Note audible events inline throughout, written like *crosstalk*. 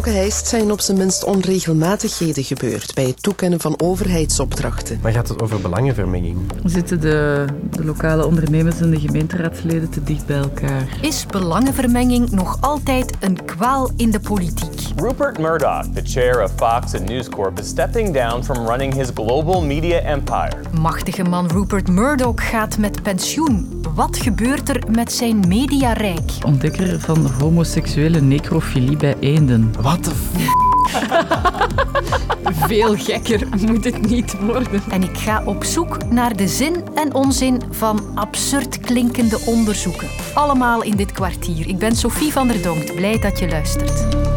Knokke-Heist zijn op zijn minst onregelmatigheden gebeurd bij het toekennen van overheidsopdrachten. Maar gaat het over belangenvermenging? Zitten de, de lokale ondernemers en de gemeenteraadsleden te dicht bij elkaar? Is belangenvermenging nog altijd een kwaal in de politiek? Rupert Murdoch, the chair of Fox and News Corp, is stepping down from running his global media empire. Machtige man Rupert Murdoch gaat met pensioen. Wat gebeurt er met zijn mediarijk? Ontdekker van homoseksuele necrofilie bij eenden. Wat de f... *laughs* Veel gekker moet het niet worden. En ik ga op zoek naar de zin en onzin van absurd klinkende onderzoeken. Allemaal in dit kwartier. Ik ben Sophie van der Donkt. Blij dat je luistert.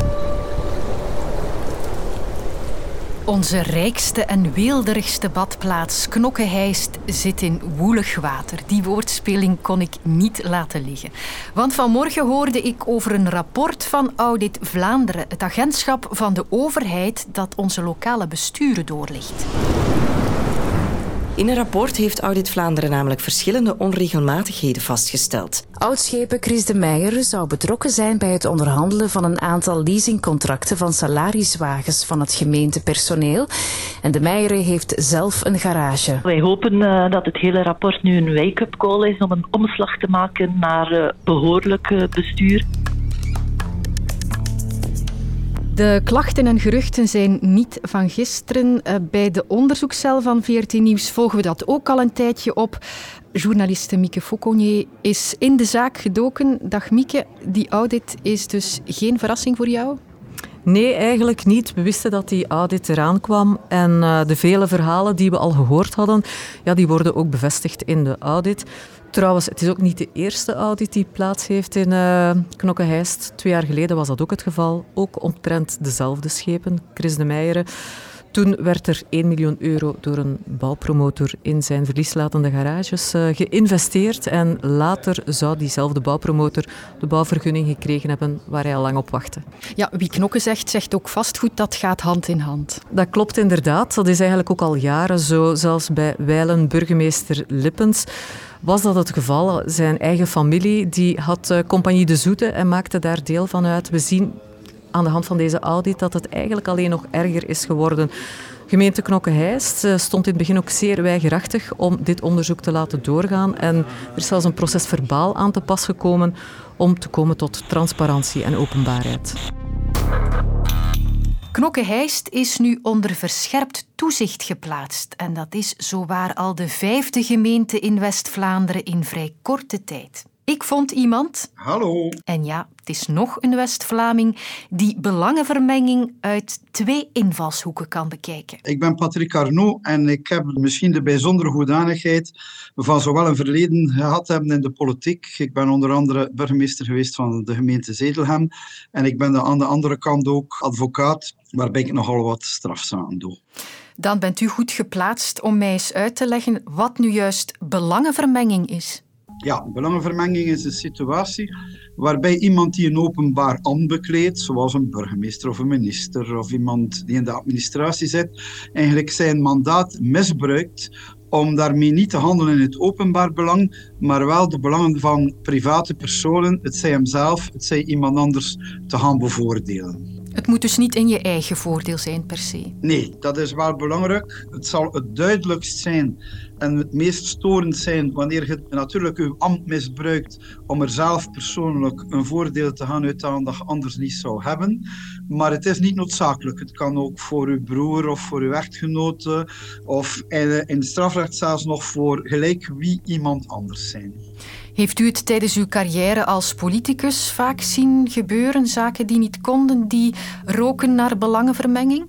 Onze rijkste en weelderigste badplaats, Knokkeheist, zit in woelig water. Die woordspeling kon ik niet laten liggen. Want vanmorgen hoorde ik over een rapport van Audit Vlaanderen, het agentschap van de overheid dat onze lokale besturen doorlicht. In een rapport heeft Audit Vlaanderen namelijk verschillende onregelmatigheden vastgesteld. Oudschepen Chris de Meijer zou betrokken zijn bij het onderhandelen van een aantal leasingcontracten van salariswagens van het gemeentepersoneel. En de Meijer heeft zelf een garage. Wij hopen uh, dat het hele rapport nu een wake-up call is om een omslag te maken naar uh, behoorlijk uh, bestuur. De klachten en geruchten zijn niet van gisteren. Bij de onderzoekscel van VRT Nieuws volgen we dat ook al een tijdje op. Journaliste Mieke Fauconnier is in de zaak gedoken. Dag Mieke, die audit is dus geen verrassing voor jou? Nee, eigenlijk niet. We wisten dat die audit eraan kwam en uh, de vele verhalen die we al gehoord hadden, ja, die worden ook bevestigd in de audit. Trouwens, het is ook niet de eerste audit die plaats heeft in uh, Knokkeheist. Twee jaar geleden was dat ook het geval. Ook omtrent dezelfde schepen, Chris de Meijeren. Toen werd er 1 miljoen euro door een bouwpromotor in zijn verlieslatende garages uh, geïnvesteerd. En later zou diezelfde bouwpromotor de bouwvergunning gekregen hebben waar hij al lang op wachtte. Ja, wie knokken zegt, zegt ook vastgoed dat gaat hand in hand. Dat klopt inderdaad. Dat is eigenlijk ook al jaren zo. Zelfs bij wijlen burgemeester Lippens was dat het geval. Zijn eigen familie die had uh, Compagnie de Zoete en maakte daar deel van uit. We zien aan de hand van deze audit dat het eigenlijk alleen nog erger is geworden. Gemeente Knokke-Heist stond in het begin ook zeer weigerachtig om dit onderzoek te laten doorgaan. En er is zelfs een proces verbaal aan te pas gekomen om te komen tot transparantie en openbaarheid. Knokke-Heist is nu onder verscherpt toezicht geplaatst. En dat is zowaar al de vijfde gemeente in West-Vlaanderen in vrij korte tijd. Ik vond iemand. Hallo. En ja, het is nog een West-Vlaming die belangenvermenging uit twee invalshoeken kan bekijken. Ik ben Patrick Arnaud en ik heb misschien de bijzondere hoedanigheid van zowel een verleden gehad hebben in de politiek. Ik ben onder andere burgemeester geweest van de gemeente Zedelhem en ik ben aan de andere kant ook advocaat, waarbij ik nogal wat strafzaken doe. Dan bent u goed geplaatst om mij eens uit te leggen wat nu juist belangenvermenging is. Ja, belangenvermenging is een situatie waarbij iemand die een openbaar ambt bekleedt, zoals een burgemeester of een minister of iemand die in de administratie zit, eigenlijk zijn mandaat misbruikt om daarmee niet te handelen in het openbaar belang, maar wel de belangen van private personen, het zij hemzelf, het zij iemand anders, te gaan bevoordelen. Het moet dus niet in je eigen voordeel zijn per se. Nee, dat is wel belangrijk. Het zal het duidelijkst zijn en het meest storend zijn wanneer je natuurlijk je ambt misbruikt om er zelf persoonlijk een voordeel te gaan uithalen dat je anders niet zou hebben. Maar het is niet noodzakelijk. Het kan ook voor uw broer of voor uw echtgenote of in, in strafrecht zelfs nog voor gelijk wie iemand anders zijn. Heeft u het tijdens uw carrière als politicus vaak zien gebeuren, zaken die niet konden, die roken naar belangenvermenging?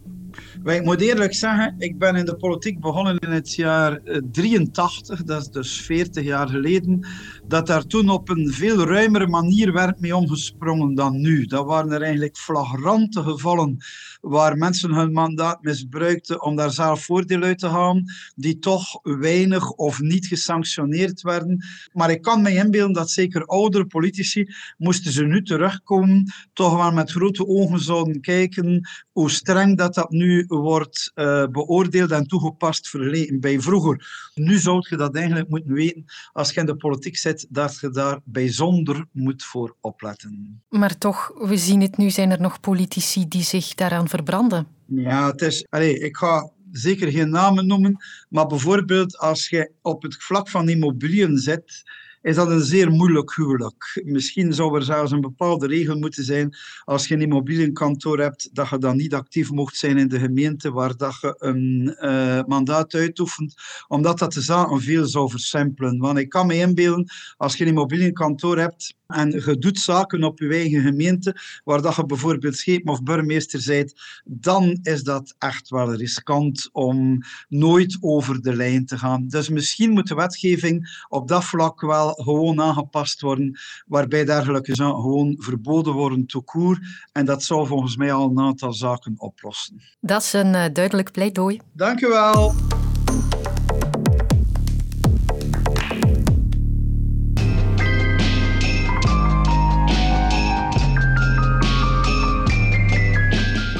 Ik moet eerlijk zeggen, ik ben in de politiek begonnen in het jaar 83, dat is dus 40 jaar geleden, dat daar toen op een veel ruimere manier werd mee omgesprongen dan nu. Dat waren er eigenlijk flagrante gevallen waar mensen hun mandaat misbruikten om daar zelf voordeel uit te halen, die toch weinig of niet gesanctioneerd werden. Maar ik kan me inbeelden dat zeker oudere politici, moesten ze nu terugkomen, toch wel met grote ogen zouden kijken hoe streng dat, dat nu wordt uh, beoordeeld en toegepast vergeleken bij vroeger. Nu zou je dat eigenlijk moeten weten als je in de politiek zit, dat je daar bijzonder moet voor opletten. Maar toch, we zien het nu, zijn er nog politici die zich daaraan verbranden. Ja, het is... Allez, ik ga zeker geen namen noemen, maar bijvoorbeeld als je op het vlak van immobiliën zit is dat een zeer moeilijk huwelijk. Misschien zou er zelfs een bepaalde regel moeten zijn als je een immobilienkantoor hebt, dat je dan niet actief mocht zijn in de gemeente waar dat je een uh, mandaat uitoefent, omdat dat de zaken veel zou versimpelen. Want ik kan me inbeelden, als je een immobilienkantoor hebt en je doet zaken op je eigen gemeente, waar dat je bijvoorbeeld schepen of burgemeester bent, dan is dat echt wel riskant om nooit over de lijn te gaan. Dus misschien moet de wetgeving op dat vlak wel gewoon aangepast worden, waarbij dergelijke zaken gewoon verboden worden te koer. En dat zou volgens mij al een aantal zaken oplossen. Dat is een uh, duidelijk pleidooi. Dank u wel.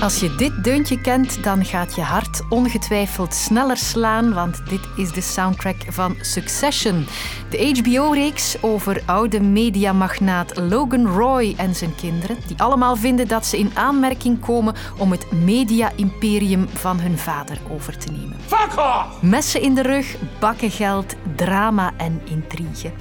Als je dit deuntje kent, dan gaat je hart ongetwijfeld sneller slaan, want dit is de soundtrack van Succession. De HBO-reeks over oude mediamagnaat Logan Roy en zijn kinderen, die allemaal vinden dat ze in aanmerking komen om het media-imperium van hun vader over te nemen. Fuck off! Messen in de rug, bakken geld, drama en intrigue.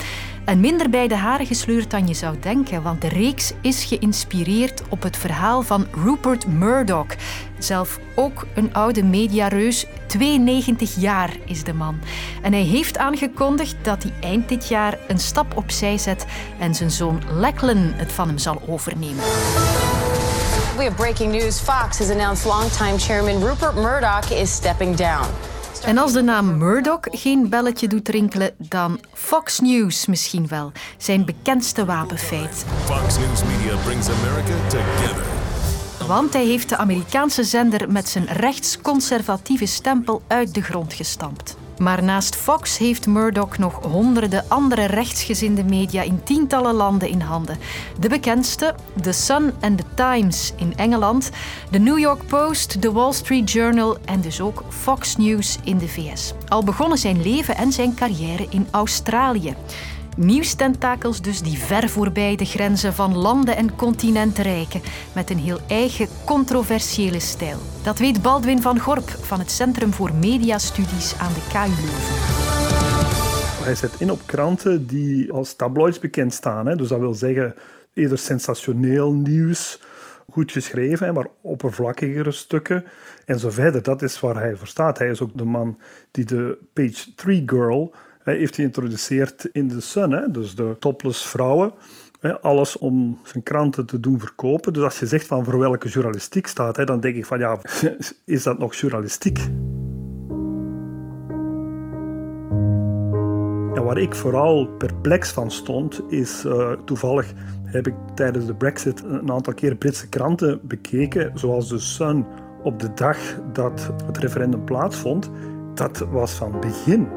En minder bij de haren gesleurd dan je zou denken, want de reeks is geïnspireerd op het verhaal van Rupert Murdoch. Zelf ook een oude mediareus, 92 jaar is de man. En hij heeft aangekondigd dat hij eind dit jaar een stap opzij zet en zijn zoon Lachlan het van hem zal overnemen. We have breaking news. Fox has announced longtime chairman Rupert Murdoch is stepping down. En als de naam Murdoch geen belletje doet rinkelen, dan Fox News misschien wel. Zijn bekendste wapenfeit. Fox News Media brings America together. Want hij heeft de Amerikaanse zender met zijn rechtsconservatieve stempel uit de grond gestampt. Maar naast Fox heeft Murdoch nog honderden andere rechtsgezinde media in tientallen landen in handen. De bekendste, The Sun and the Times in Engeland, de New York Post, de Wall Street Journal en dus ook Fox News in de VS. Al begonnen zijn leven en zijn carrière in Australië. Nieuwstentakels dus die ver voorbij de grenzen van landen en continenten reiken, met een heel eigen controversiële stijl. Dat weet Baldwin van Gorp van het Centrum voor Mediastudies aan de KU Leuven. Hij zet in op kranten die als tabloids bekend staan. Hè. Dus dat wil zeggen eerder sensationeel nieuws, goed geschreven, maar oppervlakkigere stukken en zo verder. Dat is waar hij voor staat. Hij is ook de man die de Page 3 Girl hij heeft geïntroduceerd in de Sun, hè, dus de topless vrouwen. Alles om zijn kranten te doen verkopen. Dus als je zegt van voor welke journalistiek staat, hè, dan denk ik van ja, *laughs* is dat nog journalistiek? En waar ik vooral perplex van stond, is uh, toevallig heb ik tijdens de Brexit een aantal keer Britse kranten bekeken, zoals de Sun op de dag dat het referendum plaatsvond. Dat was van begin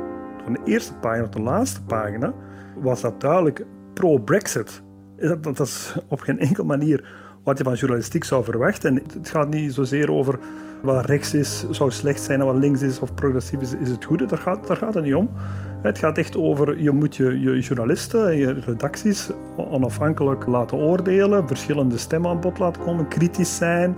van de eerste pagina tot de laatste pagina was dat duidelijk pro-Brexit. Dat, dat, is op geen enkele manier wat je van journalistiek zou verwachten. En het gaat niet zozeer over wat rechts is, zou slecht zijn en wat links is of progressief is, is het goede. Daar gaat, daar gaat het niet om. Het gaat echt over, je moet je, je journalisten en je redacties onafhankelijk laten oordelen, verschillende stemmen aan bod laten komen, kritisch zijn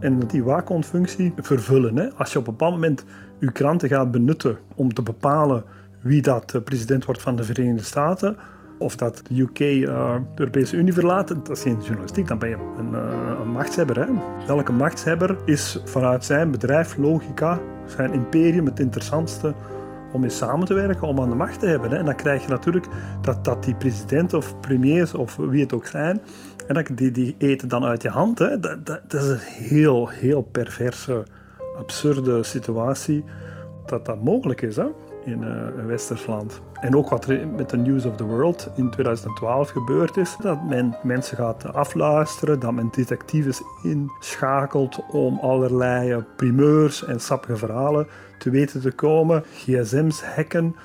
en die waakhondfunctie vervullen. Als je op een bepaald moment je kranten gaat benutten om te bepalen wie dat president wordt van de Verenigde Staten. Of dat de UK uh, de Europese Unie verlaat, dat is geen journalistiek, dan ben je een, uh, een machtshebber. Hè? Welke machtshebber is vanuit zijn bedrijf, logica, zijn imperium het interessantste om mee samen te werken, om aan de macht te hebben. Hè? En dan krijg je natuurlijk dat, dat die president of premiers of wie het ook zijn, en dat, die, die eten dan uit je hand. Hè? Dat, dat, dat is een heel, heel perverse, absurde situatie dat dat mogelijk is. Hè? In uh, Westersland. En ook wat er met de News of the World in 2012 gebeurd is, dat men mensen gaat afluisteren, dat men detectives inschakelt om allerlei eh, primeurs en sappige verhalen te weten te komen, gsm's hacken,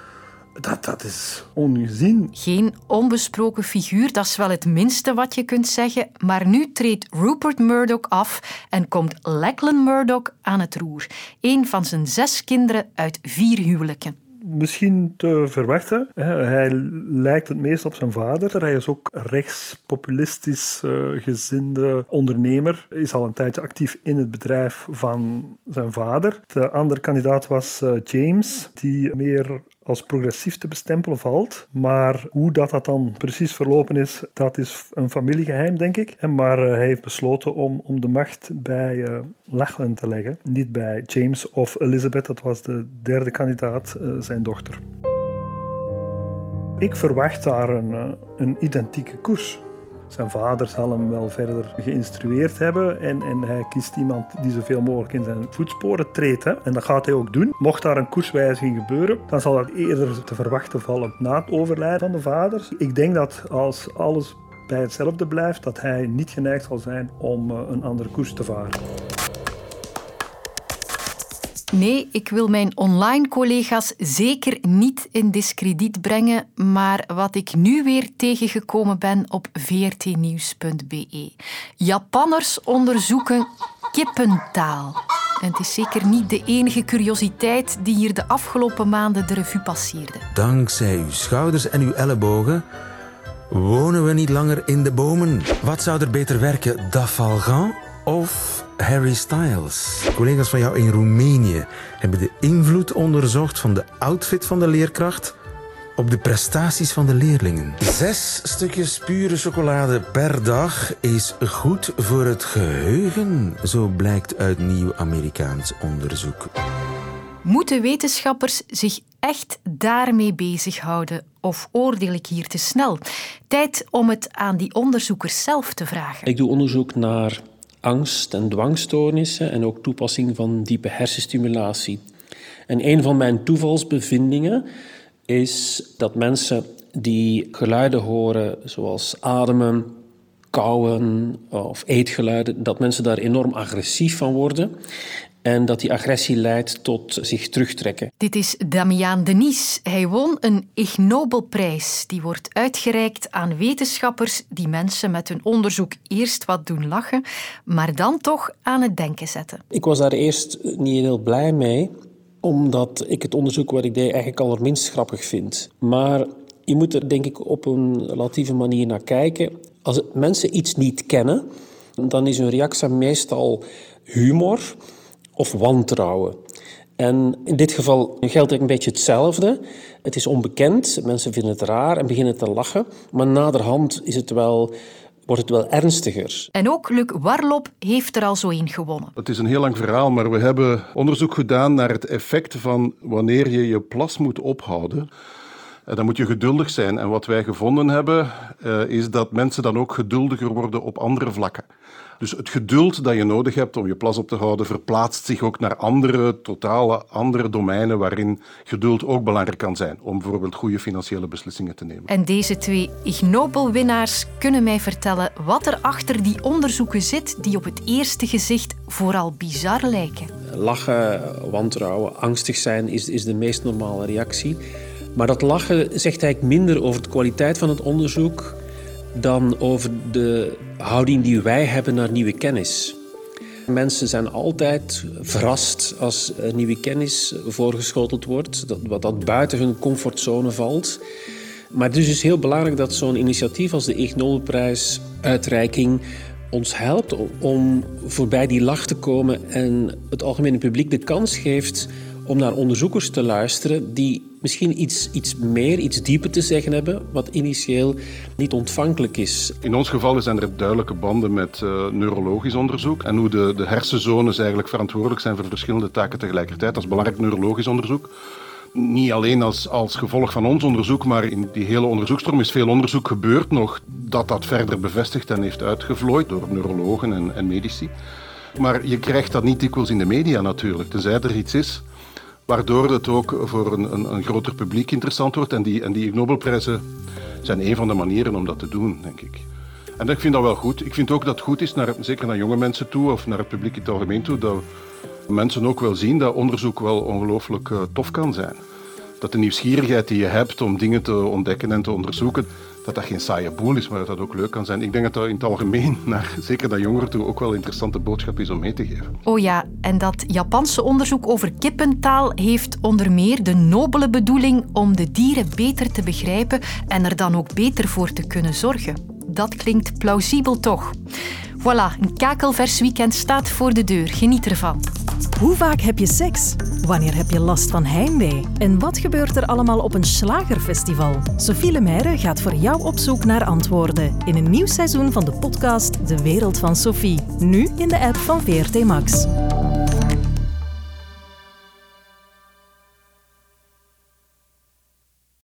dat, dat is ongezien. Geen onbesproken figuur, dat is wel het minste wat je kunt zeggen. Maar nu treedt Rupert Murdoch af en komt Lachlan Murdoch aan het roer. Een van zijn zes kinderen uit vier huwelijken misschien te verwachten. Hij lijkt het meest op zijn vader. Hij is ook rechtspopulistisch uh, gezinde ondernemer. Is al een tijdje actief in het bedrijf van zijn vader. De andere kandidaat was uh, James, die meer als progressief te bestempelen valt. Maar hoe dat, dat dan precies verlopen is, dat is een familiegeheim, denk ik. Maar uh, hij heeft besloten om, om de macht bij uh, Lachlan te leggen. Niet bij James of Elizabeth, dat was de derde kandidaat, uh, zijn dochter. Ik verwacht daar een, een identieke koers. Zijn vader zal hem wel verder geïnstrueerd hebben en, en hij kiest iemand die zoveel mogelijk in zijn voetsporen treedt. Hè. En dat gaat hij ook doen. Mocht daar een koerswijziging gebeuren, dan zal dat eerder te verwachten vallen na het overlijden van de vader. Ik denk dat als alles bij hetzelfde blijft, dat hij niet geneigd zal zijn om eh, een andere koers te varen. Nee, ik wil mijn online collega's zeker niet in discrediet brengen, maar wat ik nu weer tegengekomen ben op vrtnieuws.be. Japanners onderzoeken kippentaal. En het is zeker niet de enige curiositeit die hier de afgelopen maanden de revue passeerde. Dankzij uw schouders en uw ellebogen wonen we niet langer in de bomen. Wat zou er beter werken, Dafalgan of Harry Styles. Collega's van jou in Roemenië hebben de invloed onderzocht van de outfit van de leerkracht op de prestaties van de leerlingen. Zes stukjes pure chocolade per dag is goed voor het geheugen, zo blijkt uit nieuw Amerikaans onderzoek. Moeten wetenschappers zich echt daarmee bezighouden of oordeel ik hier te snel? Tijd om het aan die onderzoekers zelf te vragen. Ik doe onderzoek naar angst- en dwangstoornissen en ook toepassing van diepe hersenstimulatie. En een van mijn toevalsbevindingen is dat mensen die geluiden horen, zoals ademen, kauwen of eetgeluiden, dat mensen daar enorm agressief van worden. En dat die agressie leidt tot zich terugtrekken. Dit is Damian Denis. Hij won een Ig Nobelprijs. Die wordt uitgereikt aan wetenschappers die mensen met hun onderzoek eerst wat doen lachen, maar dan toch aan het denken zetten. Ik was daar eerst niet heel blij mee, omdat ik het onderzoek wat ik deed eigenlijk allerminst grappig vind. Maar je moet er denk ik op een relatieve manier naar kijken. Als mensen iets niet kennen, dan is hun reactie meestal humor of wantrouwen. En in dit geval geldt een beetje hetzelfde. Het is onbekend, mensen vinden het raar en beginnen te lachen, maar naderhand is het wel wordt het wel ernstiger. En ook Luc Warlop heeft er al zo in gewonnen. Het is een heel lang verhaal, maar we hebben onderzoek gedaan naar het effect van wanneer je je plas moet ophouden. Eh, dan moet je geduldig zijn. En wat wij gevonden hebben, uh, is dat mensen dan ook geduldiger worden op andere vlakken. Dus het geduld dat je nodig hebt om je plas op te houden, verplaatst zich ook naar andere, totale andere domeinen waarin geduld ook belangrijk kan zijn. Om bijvoorbeeld goede financiële beslissingen te nemen. En deze twee Ig Nobel-winnaars kunnen mij vertellen wat er achter die onderzoeken zit die op het eerste gezicht vooral bizar lijken. Lachen, wantrouwen, angstig zijn is, is de meest normale reactie. Maar dat lachen zegt eigenlijk minder over de kwaliteit van het onderzoek dan over de houding die wij hebben naar nieuwe kennis. Mensen zijn altijd verrast als nieuwe kennis voorgeschoteld wordt, wat dat buiten hun comfortzone valt. Maar dus is heel belangrijk dat zo'n initiatief als de Ig uitreiking ons helpt om voorbij die lach te komen en het algemene publiek de kans geeft om naar onderzoekers te luisteren die misschien iets, iets meer, iets dieper te zeggen hebben, wat initieel niet ontvankelijk is. In ons geval zijn er duidelijke banden met uh, neurologisch onderzoek en hoe de, de hersenzones eigenlijk verantwoordelijk zijn voor verschillende taken tegelijkertijd. Dat is belangrijk neurologisch onderzoek. Niet alleen als, als gevolg van ons onderzoek, maar in die hele onderzoeksstroom is veel onderzoek gebeurd nog dat dat verder bevestigt en heeft uitgevlooid door neurologen en, en medici. Maar je krijgt dat niet dikwijls in de media natuurlijk, tenzij er iets is waardoor het ook voor een, een, een, groter publiek interessant wordt. En die, en die Nobelprijzen zijn een van de manieren om dat te doen, denk ik. En ik vind dat wel goed. Ik vind ook dat het goed is, naar, zeker naar jonge mensen toe of naar het publiek in het algemeen toe, dat mensen ook wel zien dat onderzoek wel ongelooflijk uh, tof kan zijn. dat de nieuwsgierigheid die je hebt om dingen te ontdekken en te onderzoeken, dat dat geen saaie boel is, maar dat dat ook leuk kan zijn. Ik denk dat dat in het algemeen, *laughs* naar zeker naar jongeren toe, ook wel een interessante boodschap is om mee te geven. Oh ja, en dat Japanse onderzoek over kippentaal heeft onder meer de nobele bedoeling om de dieren beter te begrijpen en er dan ook beter voor te kunnen zorgen. Dat klinkt plausibel toch? Voilà, een kakelvers weekend staat voor de deur. Geniet ervan. Hoe vaak heb je seks? Wanneer heb je last van heimwee? En wat gebeurt er allemaal op een slagerfestival? Sophie Lemaire gaat voor jou op zoek naar antwoorden in een nieuw seizoen van de podcast De Wereld van Sophie. Nu in de app van VRT Max.